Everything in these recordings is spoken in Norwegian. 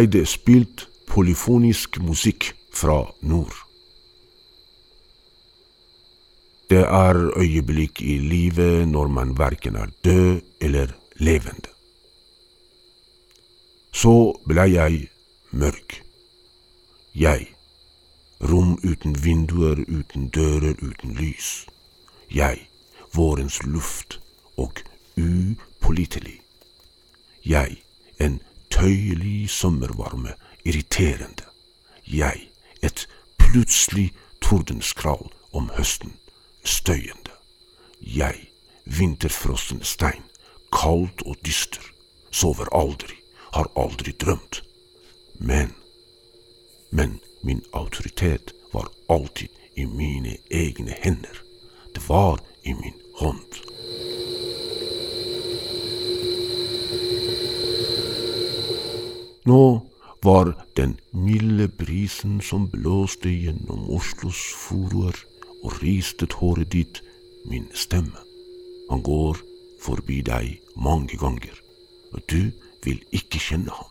det spilt polyfonisk musikk fra nord. Det er øyeblikk i livet når man verken er død eller levende. Så blei jeg mørk. Jeg. Rom uten vinduer, uten dører, uten lys. Jeg. Vårens luft. Og upålitelig. Jeg. En tøyelig sommervarme, irriterende. Jeg, et plutselig tordenskrall om høsten, støyende. Jeg, vinterfrossen stein, kaldt og dyster, sover aldri, har aldri drømt. Men, men min autoritet var alltid i mine egne hender. Det var i min hånd. Nå var den milde brisen som blåste gjennom Oslos furuer og ristet håret ditt, min stemme. Han går forbi deg mange ganger, og du vil ikke kjenne ham.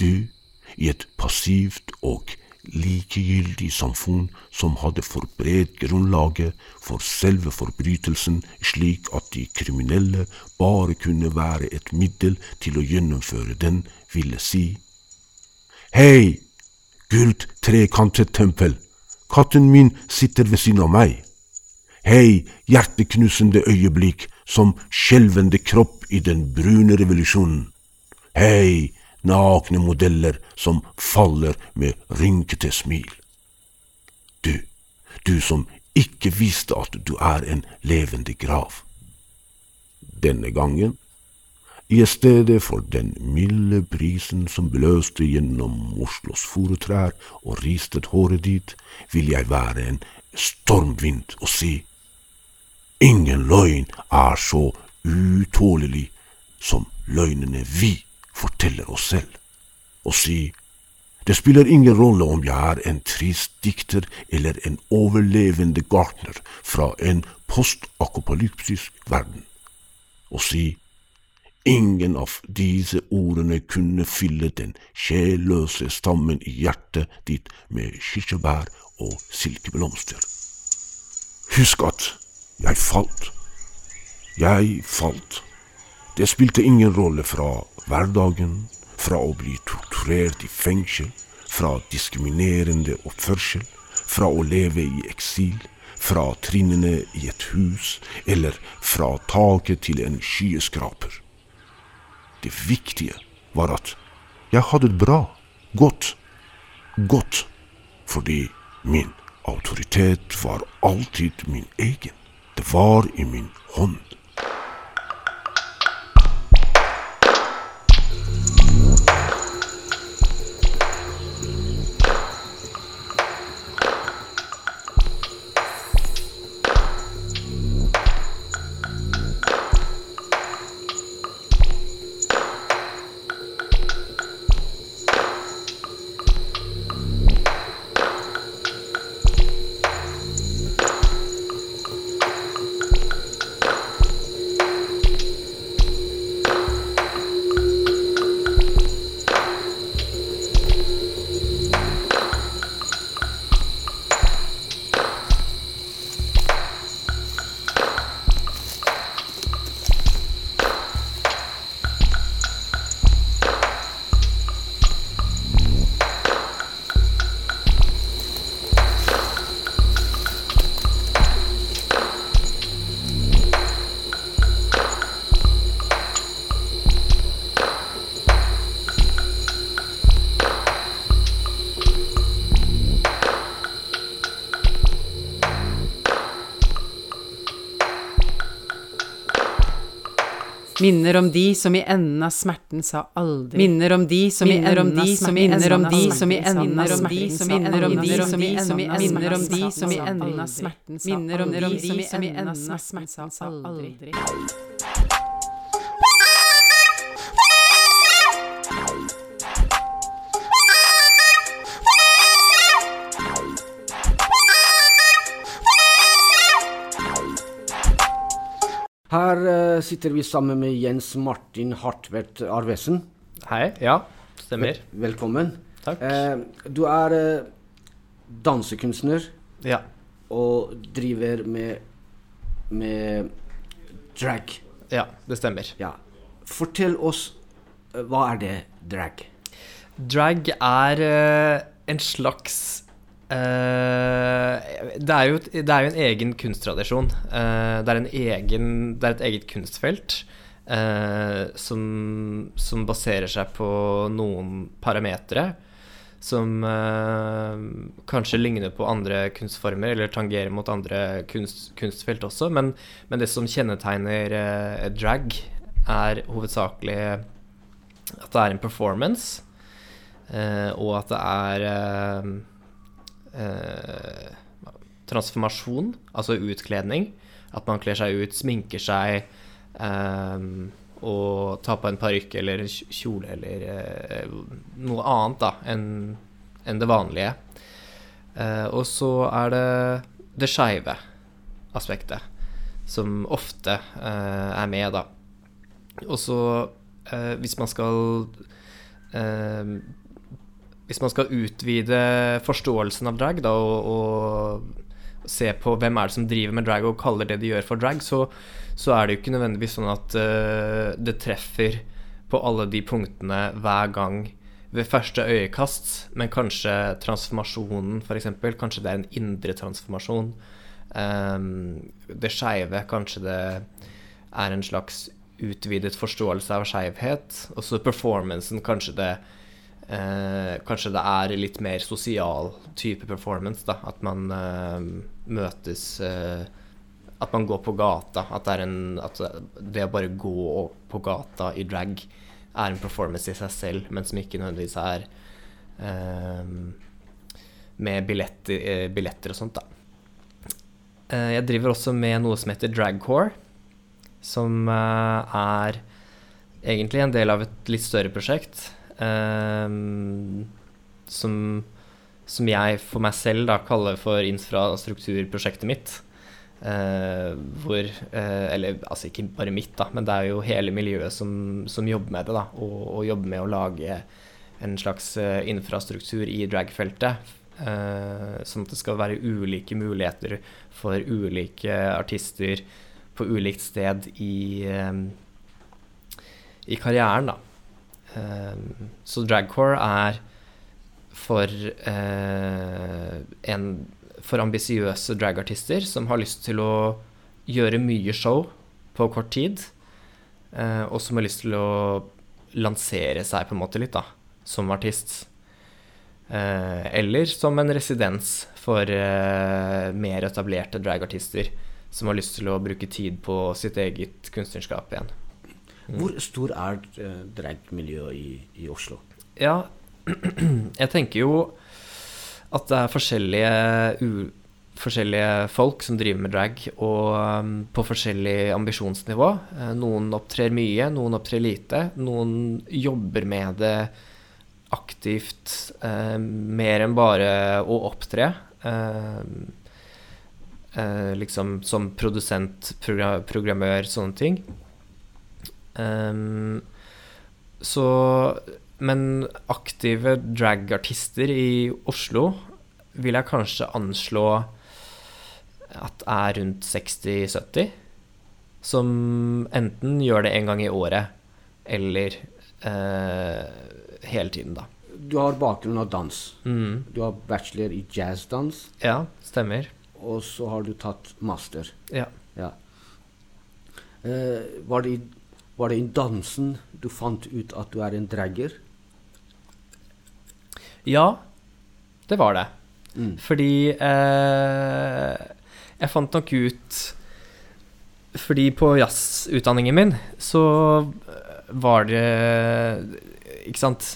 Du, i et passivt og likegyldig samfunn som hadde forberedt grunnlaget for selve forbrytelsen slik at de kriminelle bare kunne være et middel til å gjennomføre den, ville si Hei, gult trekantet tempel, katten min sitter ved siden av meg. Hei, hjerteknusende øyeblikk som skjelvende kropp i den brune revolusjonen. Hei, nakne modeller som faller med rynkete smil. Du, du som ikke visste at du er en levende grav. Denne gangen I stedet for den milde brisen som bløste gjennom Oslos furutrær og ristet håret ditt, vil jeg være en stormvind og si, ingen løgn er så utålelig som løgnene vi forteller oss selv, og si, det spiller ingen rolle om jeg er en trist dikter eller en overlevende gartner fra en postakopalyptisk verden, og si, Ingen av disse ordene kunne fylle den sjelløse stammen i hjertet ditt med kirsebær og silkeblomster. Husk at jeg falt. Jeg falt. Det spilte ingen rolle fra hverdagen, fra å bli torturert i fengsel, fra diskriminerende oppførsel, fra å leve i eksil, fra trinnene i et hus eller fra taket til en skyskraper. Det viktige var at jeg hadde det bra, godt, godt, fordi min autoritet var alltid min egen. Det var i min hånd. Minner om de som i enden av smerten sa aldri. Minner om de som i enden av smerten. Minner om de som i enden av smerten Minner om de som i enden av Minner om de som i enden av smerten sa Minner om de som i enden av smerten sa aldri. Sitter vi sammen med Jens Martin Hartvedt Arvesen. Hei. Ja, stemmer. Vel velkommen. Takk. Eh, du er eh, dansekunstner Ja. og driver med, med drag. ja, det stemmer. Ja. Fortell oss hva er det drag? Drag er eh, en slags eh, det, er jo, det er jo en egen kunsttradisjon. Uh, det, er en egen, det er et eget kunstfelt uh, som, som baserer seg på noen parametere som kanskje ligner på andre kunstformer, eller tangerer mot andre kunst, kunstfelt også. Men, men det som kjennetegner drag, er hovedsakelig at det er en performance, og at det er eh, transformasjon, altså utkledning. At man kler seg ut, sminker seg eh, og tar på en parykk eller kjole eller eh, noe annet da enn en det vanlige. Eh, og så er det det skeive aspektet, som ofte eh, er med, da. Og så, eh, hvis man skal Hvis man skal utvide forståelsen av drag, da, og, og se på hvem er det som driver med drag og kaller det de gjør for drag, så, så er det jo ikke nødvendigvis sånn at uh, det treffer på alle de punktene hver gang ved første øyekast, men kanskje transformasjonen, f.eks. Kanskje det er en indre transformasjon. Um, det skeive, kanskje det er en slags utvidet forståelse av skeivhet. Og så performancen, kanskje det eh, Kanskje det er litt mer sosial type performance, da. At man eh, møtes eh, at man går på gata. At det, en, at det å bare gå på gata i drag er en performance i seg selv, men som ikke nødvendigvis er eh, med billetter, eh, billetter, og sånt, da. Eh, jeg driver også med noe som heter Dragcore, som er egentlig en del av et litt større prosjekt. Eh, som, som jeg for meg selv da kaller for infrastrukturprosjektet mitt. Uh, hvor uh, Eller altså ikke bare mitt, da, men det er jo hele miljøet som, som jobber med det. da, og, og, jobber med å lage en slags uh, infrastruktur i dragfeltet. sånn at det skal være ulike muligheter for ulike artister på ulikt sted i, i karrieren, da. Så dragcore er for en for ambisiøse dragartister som har lyst til å gjøre mye show på kort tid, eh, og som har lyst til å lansere seg på en måte litt, da, som artist. Eh, eller som en residens for eh, mer etablerte dragartister som har lyst til å bruke tid på sitt eget kunstnerskap igjen. Mm. Hvor stor er uh, dragmiljøet i, i Oslo? Ja, jeg tenker jo at det er forskjellige, u, forskjellige folk som driver med drag, og um, på forskjellig ambisjonsnivå. Uh, noen opptrer mye, noen opptrer lite. Noen jobber med det aktivt, uh, mer enn bare å opptre. Uh, liksom som produsent, program, programmør, sånne ting. Um, så men aktive dragartister i Oslo vil jeg kanskje anslå at er rundt 60-70. Som enten gjør det en gang i året, eller eh, hele tiden, da. Du har bakgrunn av dans. Mm. Du har bachelor i jazzdans. Ja, stemmer. Og så har du tatt master. Ja. ja. Eh, var, det i, var det i dansen du fant ut at du er en dragger? Ja, det var det. Mm. Fordi eh, jeg fant nok ut Fordi på jazzutdanningen min så var det Ikke sant?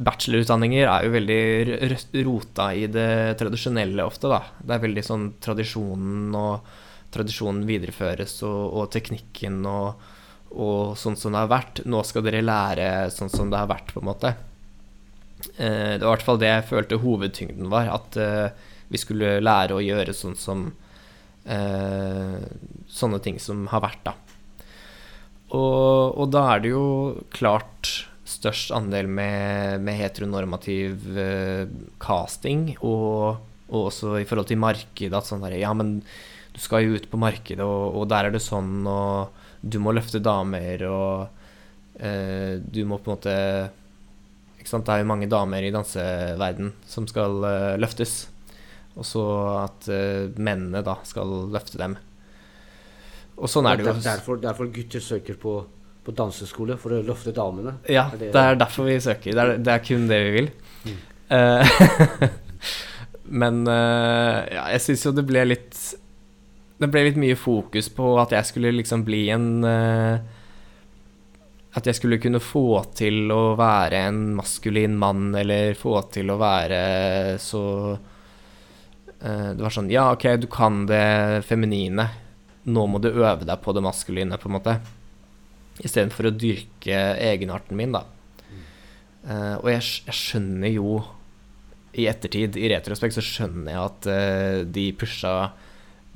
Bachelorutdanninger er jo veldig rota i det tradisjonelle ofte, da. Det er veldig sånn tradisjonen og tradisjonen videreføres, og, og teknikken og, og sånn som det har vært. Nå skal dere lære sånn som det har vært, på en måte. Eh, det var i hvert fall det jeg følte hovedtyngden var. At eh, vi skulle lære å gjøre sånn som eh, Sånne ting som har vært, da. Og, og, da er det jo klart størst andel med, med heteronormativ casting, og, og, også i forhold til markedet, at sånn der Ja, men du skal jo ut på markedet, og, og der er det sånn, og du må løfte damer, og eh, du må på en måte det er jo mange damer i danseverden som skal eh, løftes. Og så at uh, mennene da skal løfte dem. Og sånn er det jo. Derfor, derfor gutter søker på, på, danseskole, for å løfte damene? Ja, er det, det, er derfor vi søker. Det er, det er kun det vi vil. Mm. Uh, men ja, jeg syns jo det ble litt Det ble litt mye fokus på at jeg skulle liksom bli en at jeg skulle kunne få til å være en maskulin mann, eller få til å være så uh, Det var sånn Ja, OK, du kan det feminine. Nå må du øve deg på det maskuline, på en måte. Istedenfor å dyrke egenarten min, da. Uh, og jeg, jeg, skjønner jo I ettertid, i retrospekt, så skjønner jeg at de pusha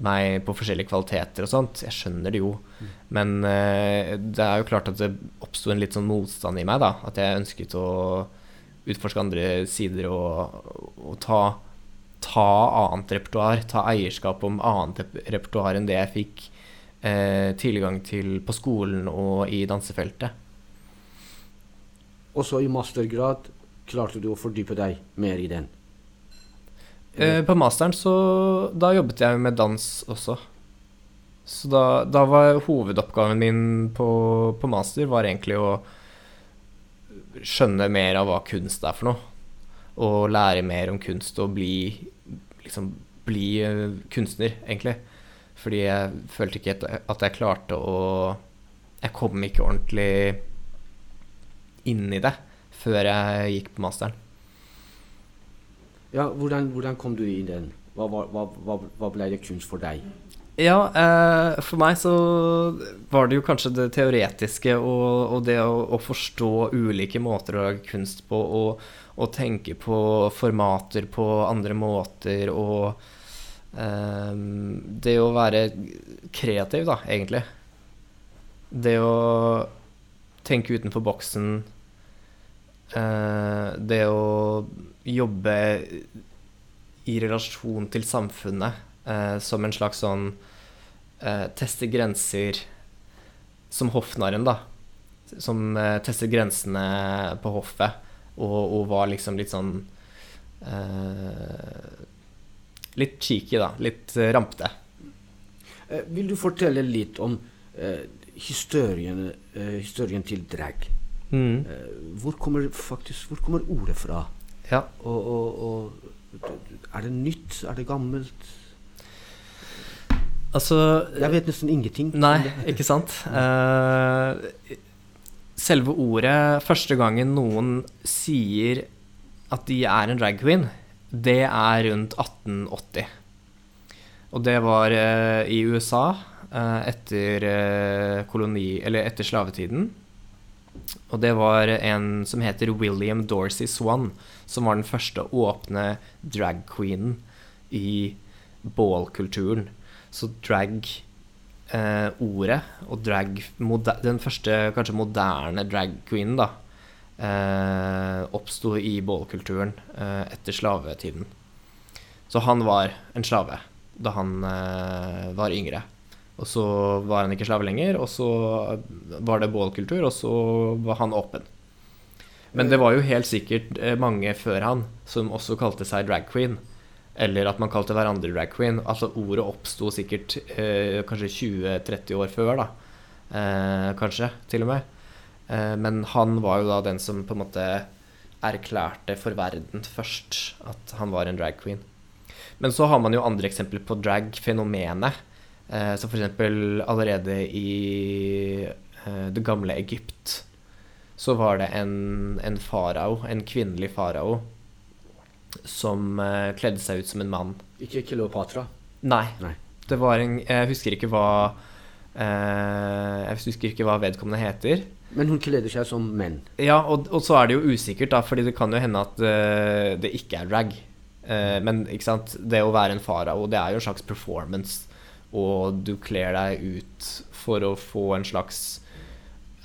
meg på forskjellige kvaliteter og sånt. Jeg skjønner det jo. Men uh, det er jo klart at det oppsto en litt sånn motstand i meg, da. At jeg ønsket å utforske andre sider og, og ta, ta, annet repertoar. Ta eierskap om annet repertoar enn det jeg fikk uh, tilgang til på skolen og i dansefeltet. Og så i mastergrad klarte du å fordype deg mer i den? Eh, på masteren så Da jobbet jeg med dans også. Så da, da var hovedoppgaven min på, på, master var egentlig å skjønne mer av hva kunst er for noe. Og lære mer om kunst og bli liksom bli uh, kunstner, egentlig. Fordi jeg følte ikke at jeg klarte å Jeg kom ikke ordentlig inn i det før jeg gikk på masteren. Ja, hvordan, hvordan kom du inn i den? Hva, hva, hva, hva, ble det kunst for deg? Ja, eh, for meg så var det jo kanskje det teoretiske og, og det å, å forstå ulike måter å lage kunst på, og, og tenke på formater på andre måter, og eh, det å være kreativ, da, egentlig. Det å tenke utenfor boksen. eh, det å jobbe i relasjon til samfunnet eh, som en slags sånn eh, Teste grenser som hoffnarren, da. Som eh, tester grensene på hoffet, og, og var liksom litt sånn eh, Litt cheeky, da. Litt eh, rampete. Eh, vil du fortelle litt om eh, historien, eh, historien til drag? Mm. Eh, hvor, kommer faktisk, hvor kommer ordet fra? Ja. Og, og, og Er det nytt? Er det gammelt? Altså Jeg vet nesten ingenting. Nei, ikke sant? Uh, selve ordet Første gangen noen sier at de er en drag queen, det er rundt 1880. Og det var uh, i USA uh, etter koloni... Eller etter slavetiden. Og det var en som heter William Dorsey Swan, som var den første åpne drag queenen i ballkulturen. Så drag-ordet, og drag Den første kanskje moderne drag queenen, da, eh, oppsto i ballkulturen eh, etter slavetiden. Så han var en slave da han eh, var yngre. Og så var han ikke slave lenger, og så var det bålkultur, og så var han åpen. Men det var jo helt sikkert eh, mange før han som også kalte seg drag queen. Eller at man kalte hverandre drag queen. Altså ordet oppsto sikkert eh, kanskje 20-30 år før, da. Eh, kanskje, til og med. Eh, men han var jo da den som på en måte erklærte for verden først at han var en drag queen. Men så har man jo andre eksempler på drag-fenomenet. Eh, så eksempel allerede i eh, det gamle Egypt så var det en, en farao, en kvinnelig farao, som eh, kledde seg ut som en mann. Ikke Kleopatra. Nei. Nei. Det var en Jeg husker ikke hva eh, Jeg husker ikke hva vedkommende heter. Men hun kledde seg som menn. Ja, og, og så er det jo usikkert, da, fordi det kan jo hende at uh, det ikke er drag. Uh, men ikke sant, det å være en farao, det er jo en slags performance, og du kler deg ut for å få en slags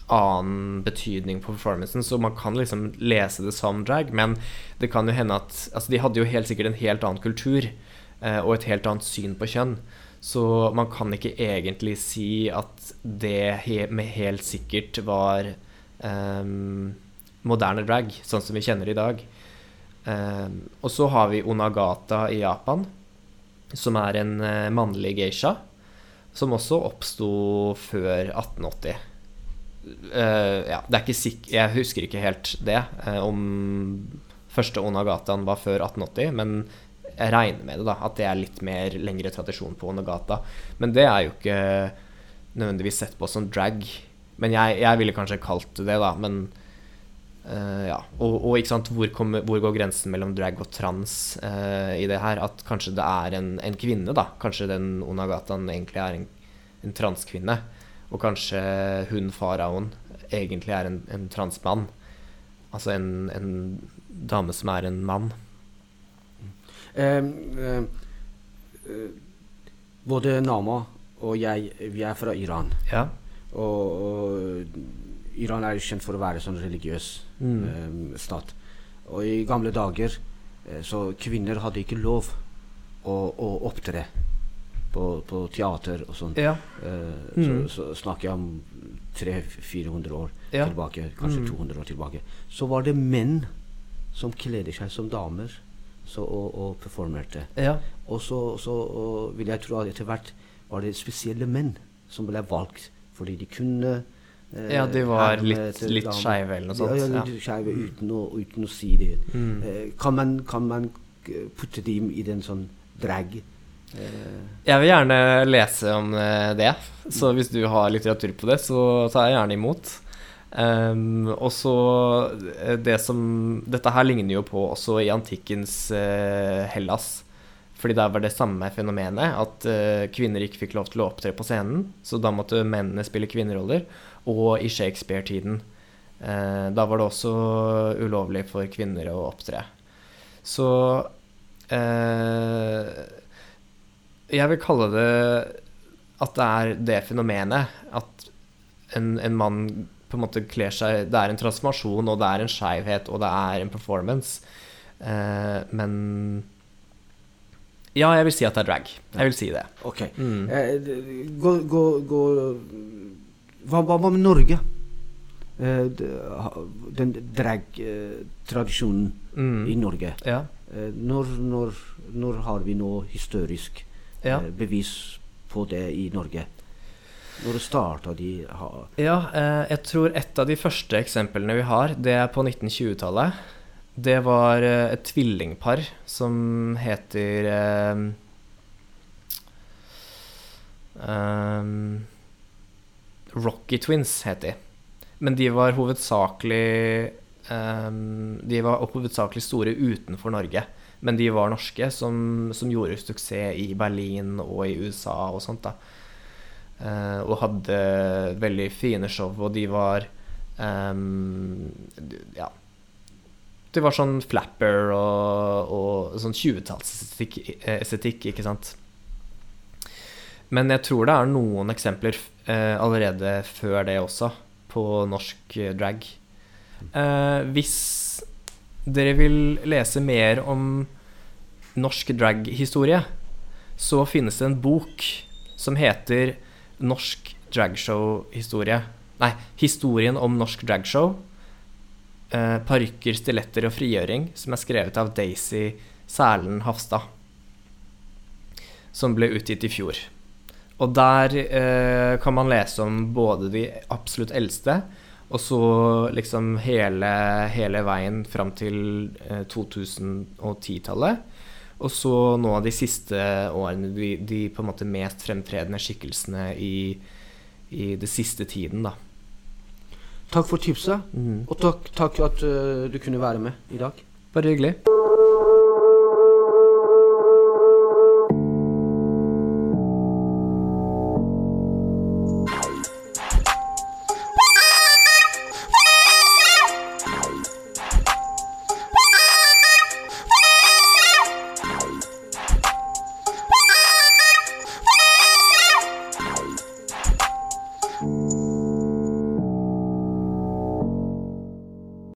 annen betydning på performancen, så man kan liksom lese det som drag, men det kan jo hende at Altså, de hadde jo helt sikkert en helt annen kultur eh, og et helt annet syn på kjønn, så man kan ikke egentlig si at det he med helt sikkert var eh, moderne drag, sånn som vi kjenner det i dag. Eh, og så har vi Onagata i Japan, som er en eh, mannlig geisha, som også oppsto før 1880. Uh, ja, det er ikke sikk Jeg husker ikke helt det, uh, om første Onagataen var før 1880, men jeg regner med det, da, at det er litt mer lengre tradisjon på Onagata. Men det er jo ikke nødvendigvis sett på som drag. Men jeg, jeg ville kanskje kalt det det, da. Men eh, ja. Og, og ikke sant, hvor, kommer, hvor går grensen mellom drag og trans uh, i det her? At kanskje det er en, en kvinne, da. Kanskje den Onagataen egentlig er en, en transkvinne. Og kanskje hun faraoen egentlig er en, en transmann. Altså en, en dame som er en mann. Uh, både Nama og jeg, vi er fra Iran. Ja. Og, og Iran er jo kjent for å være sånn religiøs Mm. eh, stat. Og i gamle dager eh, så kvinner hadde ikke lov å, å opptre på, på teater og sånn. Ja. Eh, Mm. så, så snakker jeg om 300-400 år Ja. tilbake, kanskje Mm. 200 år tilbake. Så var det menn som kledde seg som damer så, og, og performerte. ja. Og så, så og vil jeg tro at etter hvert var det spesielle menn som ble valgt fordi de kunne Ja, de var her, litt- litt skeive eller noe sånt, Ja, ja, litt skeive uten, uten å si det. Mm. Eh, kan, man, kan man eh, putte dem i den sånn drag Jeg vil gjerne lese om eh, det. Så hvis du har litteratur på det, så tar jeg gjerne imot. Um, og så eh, det som Dette her ligner jo på også i antikkens uh, Hellas. Fordi der var det samme fenomenet, at uh, kvinner ikke fikk lov til å opptre på scenen. Så da måtte mennene spille kvinneroller. Og i Shakespeare-tiden. Uh, da var det også ulovlig for kvinner å opptre. Så jeg vil kalle det at det er det fenomenet. At en, en mann på en måte kler seg Det er en transformasjon, og det er en skeivhet, og det er en performance. Men Ja, jeg vil si at det er drag. Jeg vil si det. Ok. Mm. Eh, gå, gå, gå hva, hva, med Norge? Eh, den drag-tradisjonen mm. i Norge. Ja. Eh, når, når, når, har vi nå historisk ja. Eh, bevis på det i Norge? Når starta de ha Ja, eh, jeg tror et av de første eksemplene vi har, det er på 1920-tallet. Det var eh, et tvillingpar som heter eh, um, Rocky Twins, het de. Men de var hovedsakelig um, De var hovedsakelig store utenfor Norge. Men de var norske, som, som gjorde suksess i Berlin og i USA og sånt. da Uh, og hadde veldig fine show, og de var um, Ja. Det var sånn flapper og, og sånn 20-tallsestetikk, ikke sant. Men jeg tror det er noen eksempler eh, allerede før det også, på norsk drag. Eh, hvis dere vil lese mer om norsk drag-historie, så finnes det en bok som heter norsk dragshow-historie. Nei, historien om norsk dragshow. Eh, Parykker, stiletter og frigjøring, som er skrevet av Daisy Sælen Hafstad. Som ble utgitt i fjor. Og der eh, kan man lese om både de absolutt eldste, og så liksom hele, hele veien fram til eh, 2010-tallet. Og så nå de siste årene de, de, på en måte mest fremtredende skikkelsene i, i det siste tiden, da. Takk for tipset, mm. og takk, takk at uh, du kunne være med i dag. Bare hyggelig.